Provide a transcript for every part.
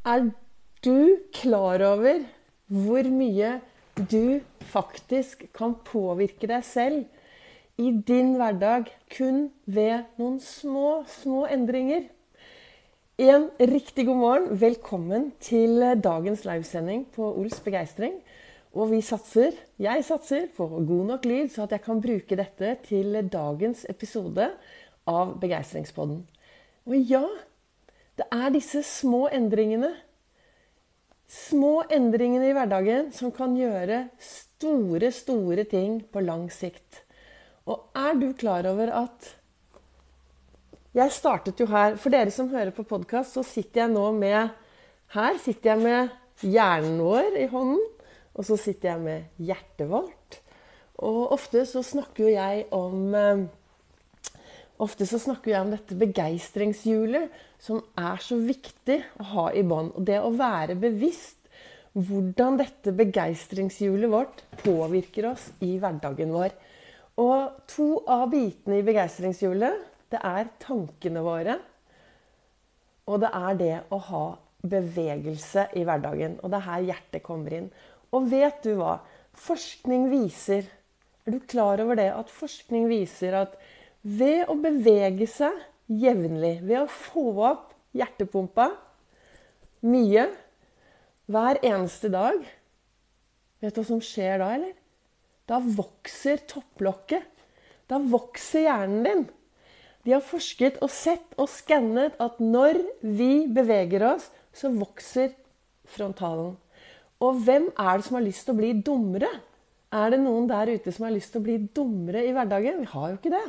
Er du klar over hvor mye du faktisk kan påvirke deg selv i din hverdag kun ved noen små, små endringer? En riktig god morgen. Velkommen til dagens livesending på Ols begeistring. Og vi satser, jeg satser, på god nok lyd, så at jeg kan bruke dette til dagens episode av Begeistringspodden. Og ja, det er disse små endringene, små endringene i hverdagen, som kan gjøre store, store ting på lang sikt. Og er du klar over at Jeg startet jo her For dere som hører på podkast, så sitter jeg nå med Her sitter jeg med hjernen vår i hånden. Og så sitter jeg med hjertet vårt. Og ofte så snakker jo jeg om eh, Ofte så snakker jeg om dette begeistringshjulet som er så viktig å ha i bånd. Og det å være bevisst hvordan dette begeistringshjulet vårt påvirker oss i hverdagen vår. Og to av bitene i begeistringshjulet, det er tankene våre. Og det er det å ha bevegelse i hverdagen. Og det er her hjertet kommer inn. Og vet du hva? Forskning viser Er du klar over det? At forskning viser at ved å bevege seg jevnlig, ved å få opp hjertepumpa mye hver eneste dag Vet du hva som skjer da, eller? Da vokser topplokket. Da vokser hjernen din. De har forsket og sett og skannet at når vi beveger oss, så vokser frontalen. Og hvem er det som har lyst til å bli dummere? Er det noen der ute som har lyst til å bli dummere i hverdagen? Vi har jo ikke det.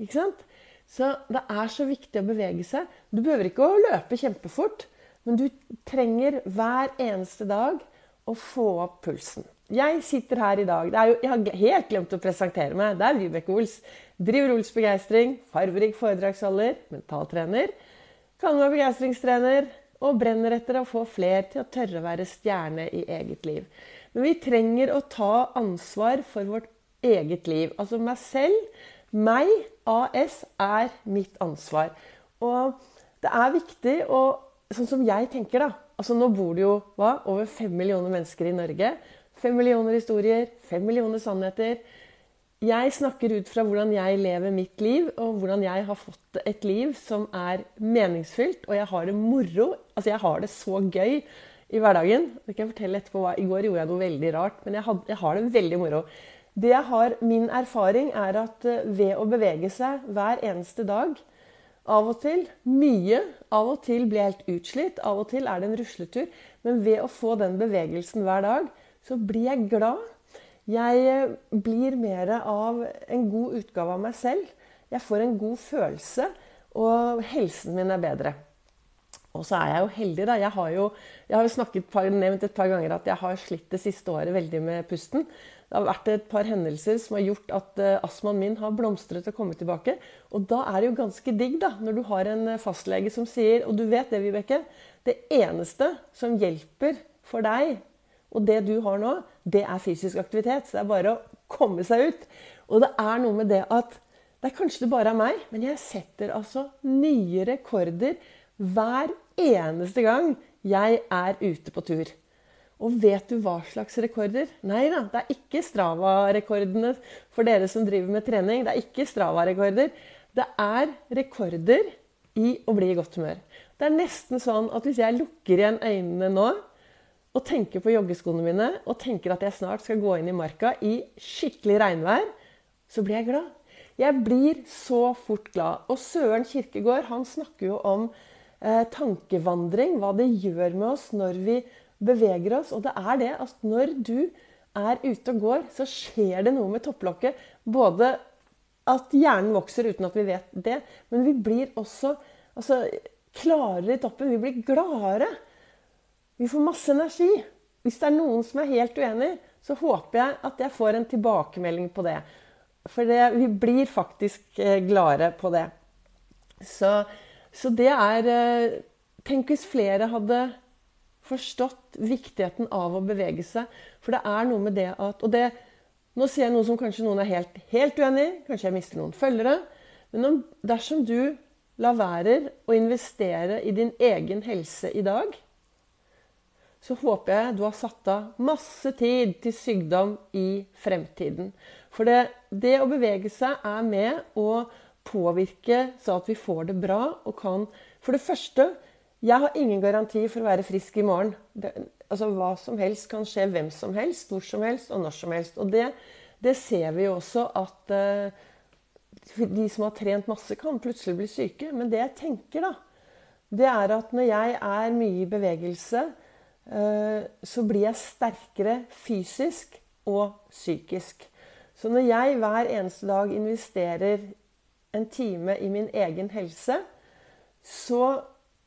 Ikke sant? Så det er så viktig å bevege seg. Du behøver ikke å løpe kjempefort, men du trenger hver eneste dag å få opp pulsen. Jeg sitter her i dag jo, Jeg har helt glemt å presentere meg. Det er Vibeke Ols. Driver Ols Begeistring. Farverik foredragsholder. Mentaltrener. Kan være begeistringstrener og brenner etter å få fler til å tørre å være stjerne i eget liv. Men vi trenger å ta ansvar for vårt eget liv. Altså meg selv. Meg, AS, er mitt ansvar. Og det er viktig å Sånn som jeg tenker, da. Altså Nå bor det jo hva, over fem millioner mennesker i Norge. Fem millioner historier, fem millioner sannheter. Jeg snakker ut fra hvordan jeg lever mitt liv, og hvordan jeg har fått et liv som er meningsfylt, og jeg har det moro. Altså, jeg har det så gøy i hverdagen. Det kan jeg fortelle etterpå hva. I går gjorde jeg noe veldig rart, men jeg, had, jeg har det veldig moro. Det jeg har, Min erfaring er at eh, ved å bevege seg hver eneste dag, av og til mye, av og til blir jeg helt utslitt, av og til er det en rusletur, men ved å få den bevegelsen hver dag, så blir jeg glad jeg eh, blir mer av en god utgave av meg selv. Jeg får en god følelse, og helsen min er bedre. Og så er jeg jo heldig, da. Jeg har jo, jeg har jo snakket nevnt et par ganger at jeg har slitt det siste året veldig med pusten. Det har vært et par hendelser som har gjort at uh, astmaen min har blomstret og kommet tilbake. Og da er det jo ganske digg, da, når du har en eh, fastlege som sier Og du vet det, Vibeke. Det eneste som hjelper for deg og det du har nå, det er fysisk aktivitet. Så det er bare å komme seg ut. Og det er noe med det at det er kanskje det bare er meg, men jeg setter altså nye rekorder hver eneste gang jeg er ute på tur. Og vet du hva slags rekorder? Nei da, det er ikke Strava-rekordene for dere som driver med trening. Det er ikke Strava-rekorder. Det er rekorder i å bli i godt humør. Det er nesten sånn at hvis jeg lukker igjen øynene nå og tenker på joggeskoene mine og tenker at jeg snart skal gå inn i marka i skikkelig regnvær, så blir jeg glad. Jeg blir så fort glad. Og Søren Kirkegård han snakker jo om eh, tankevandring, hva det gjør med oss når vi beveger oss. Og det er det at når du er ute og går, så skjer det noe med topplokket. Både at hjernen vokser uten at vi vet det, men vi blir også altså, klarere i toppen. Vi blir gladere. Vi får masse energi. Hvis det er noen som er helt uenig, så håper jeg at jeg får en tilbakemelding på det. For det, vi blir faktisk eh, gladere på det. Så, så, det er eh, Tenk hvis flere hadde forstått viktigheten av å bevege seg. For det er noe med det at Og det, nå sier jeg noe som kanskje noen er helt, helt uenig i. Kanskje jeg mister noen følgere. Men om, dersom du lar være å investere i din egen helse i dag, så håper jeg du har satt av masse tid til sykdom i fremtiden. For det, det å bevege seg er med å påvirke så at vi får det bra og kan For det første, jeg har ingen garanti for å være frisk i morgen. Det, altså Hva som helst kan skje hvem som helst, hvor som helst og når som helst. Og det, det ser vi jo også at uh, de som har trent masse, kan plutselig bli syke. Men det jeg tenker, da, det er at når jeg er mye i bevegelse, uh, så blir jeg sterkere fysisk og psykisk. Så når jeg hver eneste dag investerer en time i min egen helse, så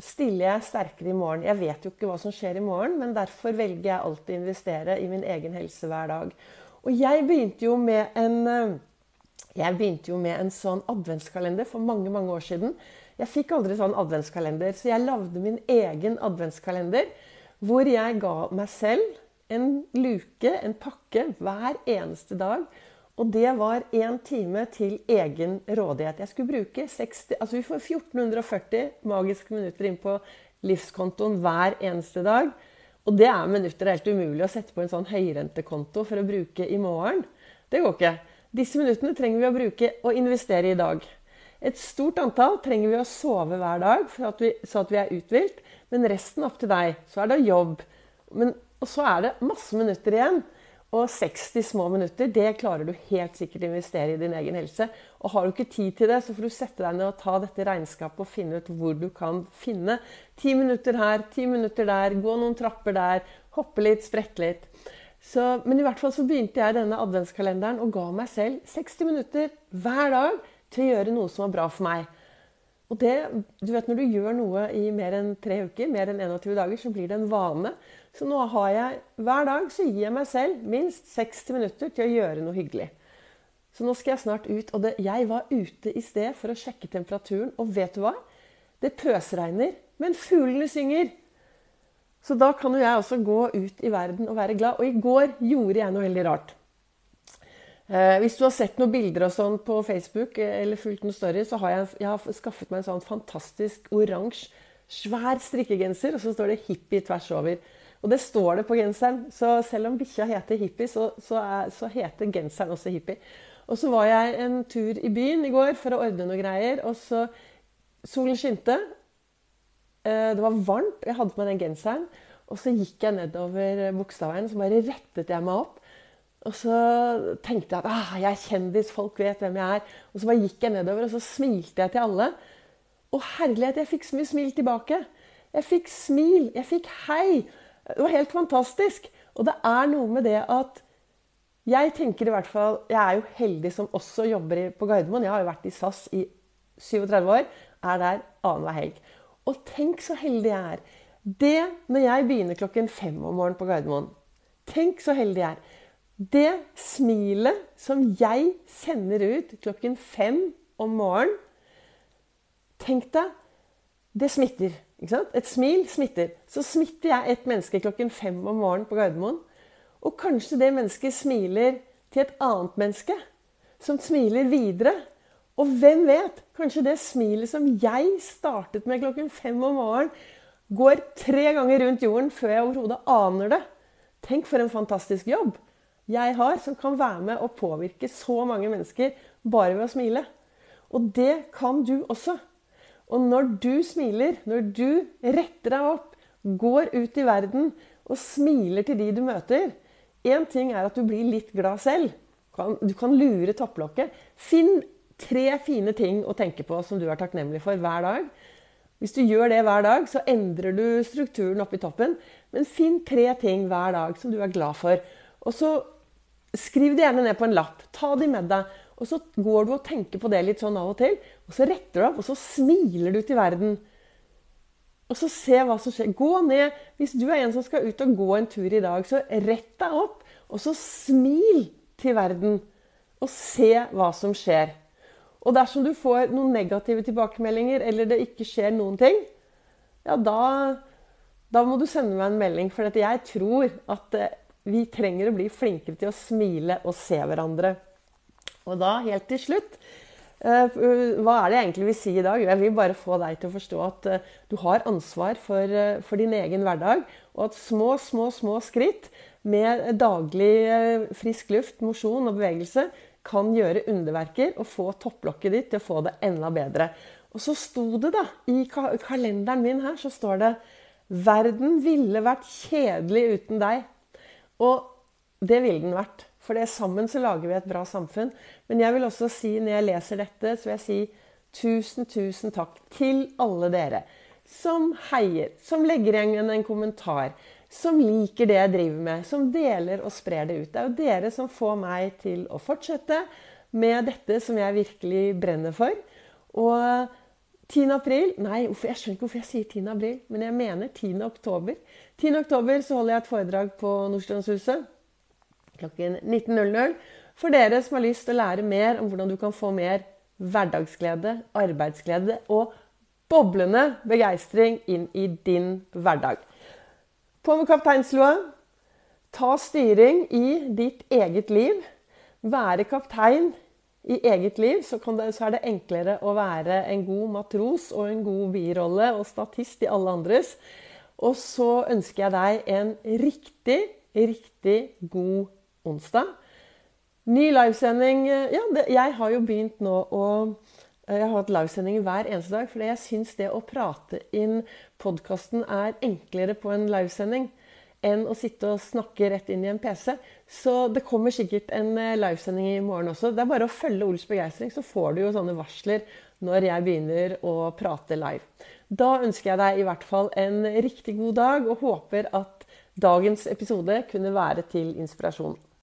stiller jeg sterkere i morgen. Jeg vet jo ikke hva som skjer i morgen, men derfor velger jeg alltid å investere i min egen helse hver dag. Og jeg begynte jo med en, eh, jo med en sånn adventskalender for mange mange år siden. Jeg fikk aldri sånn adventskalender, så jeg lagde min egen adventskalender. Hvor jeg ga meg selv en luke, en pakke, hver eneste dag og det var én time til egen rådighet. Jeg skulle bruke 60, altså Vi får 1440 magiske minutter inn på livskontoen hver eneste dag. Og det er minutter helt umulig å sette på en sånn høyrentekonto for å bruke i morgen. Det går ikke. Disse minuttene trenger vi å bruke og investere i dag. Et stort antall trenger vi å sove hver dag for at vi, så at vi er uthvilt. Men resten opp til deg. Så er det jobb. Men, og så er det masse minutter igjen. Og 60 små minutter det klarer du helt sikkert å investere i din egen helse. Og har du ikke tid til det, så får du sette deg ned og ta dette regnskapet og finne ut hvor du kan finne ti minutter her, ti minutter der, gå noen trapper der, hoppe litt, sprette litt. Så, men i hvert fall så begynte jeg denne adventskalenderen og ga meg selv 60 minutter hver dag til å gjøre noe som var bra for meg. Og det, du vet Når du gjør noe i mer enn tre uker, mer enn 21 dager, så blir det en vane. Så nå har jeg hver dag så gir jeg meg selv minst 60 minutter til å gjøre noe hyggelig. Så nå skal jeg snart ut. Og det, jeg var ute i sted for å sjekke temperaturen, og vet du hva? Det pøsregner, men fuglene synger. Så da kan jo jeg også gå ut i verden og være glad. Og i går gjorde jeg noe veldig rart. Eh, hvis du har sett noen bilder og sånn på Facebook eh, eller fulgt noen story, så har jeg, jeg har skaffet meg en sånn fantastisk oransje, svær strikkegenser, og så står det 'hippie' tvers over. Og det står det på genseren. Så selv om bikkja heter Hippie, så, så, er, så, heter genseren også Hippie. Og så var jeg en tur i byen i går for å ordne noe greier, og så Solen skinte. Eh, det var varmt. Jeg hadde på meg den genseren. Og så gikk jeg nedover Bogstadveien, så bare rettet jeg meg opp. Og så tenkte jeg at ah, jeg er kjendis, folk vet hvem jeg er. Og så bare gikk jeg nedover, og så smilte jeg til alle. Og herlighet, jeg fikk så mye smil tilbake. Jeg fikk smil, jeg fikk hei. Det var helt fantastisk. Og det er noe med det at jeg tenker i hvert fall Jeg er jo heldig som også jobber på Gardermoen. Jeg har jo vært i SAS i 37 år. Er der annenhver helg. Og tenk så heldig jeg er. Det når jeg begynner klokken fem om morgenen på Gardermoen Tenk så heldig jeg er. Det smilet som jeg sender ut klokken fem om morgenen Tenk deg, det smitter. Et smil smitter. Så smitter jeg et menneske klokken fem om morgenen på Gardermoen. Og kanskje det mennesket smiler til et annet menneske, som smiler videre. Og hvem vet? Kanskje det smilet som jeg startet med klokken fem om morgenen, går tre ganger rundt jorden før jeg overhodet aner det. Tenk for en fantastisk jobb jeg har, som kan være med og påvirke så mange mennesker bare ved å smile. Og det kan du også. Og når du smiler, når du retter deg opp, går ut i verden og smiler til de du møter Én ting er at du blir litt glad selv. Du kan lure topplokket. Finn tre fine ting å tenke på som du er takknemlig for hver dag. Hvis du gjør det hver dag, så endrer du strukturen oppi toppen. Men finn tre ting hver dag som du er glad for. Og så skriv det gjerne ned på en lapp. Ta de med deg. Og så går du og tenker på det litt sånn av og til, og så retter du opp, og så smiler du til verden. Og så se hva som skjer. Gå ned. Hvis du er en som skal ut og gå en tur i dag, så rett deg opp, og så smil til verden. Og se hva som skjer. Og dersom du får noen negative tilbakemeldinger, eller det ikke skjer noen ting, ja, da, da må du sende meg en melding. For jeg tror at eh, vi trenger å bli flinkere til å smile og se hverandre. Og da, helt til slutt, Eh, hva er det egentlig vil si i dag? Jeg vil bare få deg til å forstå at eh, du har ansvar for, eh, for din egen hverdag, og at små, små, små skritt med daglig frisk luft, mosjon og bevegelse kan gjøre underverker og få topplokket ditt til å få det enda bedre. Og så sto det da, i kalenderen min her, så står det 'Verden ville vært kjedelig uten deg'. Og det ville den vært. For det sammen så lager vi et bra samfunn. Men jeg vil også si, når jeg leser dette, så vil jeg si tusen, tusen takk til alle dere som heier, som legger igjen en kommentar, som liker det jeg driver med, som deler og sprer det ut. Det er jo dere som får meg til å fortsette med dette som jeg virkelig brenner for. Og 10. april Nei, jeg skjønner ikke hvorfor jeg sier 10. april, men jeg mener 10. oktober. 10. oktober så holder jeg et foredrag på Nordstrandshuset klokken 19.00 for dere som har lyst til å lære mer om hvordan du kan få mer hverdagsglede, arbeidsglede og boblende begeistring inn i din hverdag. På med kapteinslua. Ta styring i ditt eget liv. Være kaptein i eget liv, så, det, så, er det enklere å være en god matros og en god birolle og statist i alle andres. Og så ønsker jeg deg en riktig, riktig god onsdag. Ny livesending Ja, det, jeg har jo begynt nå å eh, Jeg har hatt livesending hver eneste dag, fordi jeg syns det å prate inn podkasten er enklere på en livesending enn å sitte og snakke rett inn i en PC. Så det kommer sikkert en eh, livesending i morgen også. Det er bare å følge Ols begeistring, så får du jo sånne varsler når jeg begynner å prate live. Da ønsker jeg deg i hvert fall en riktig god dag, og håper at dagens episode kunne være til inspirasjon.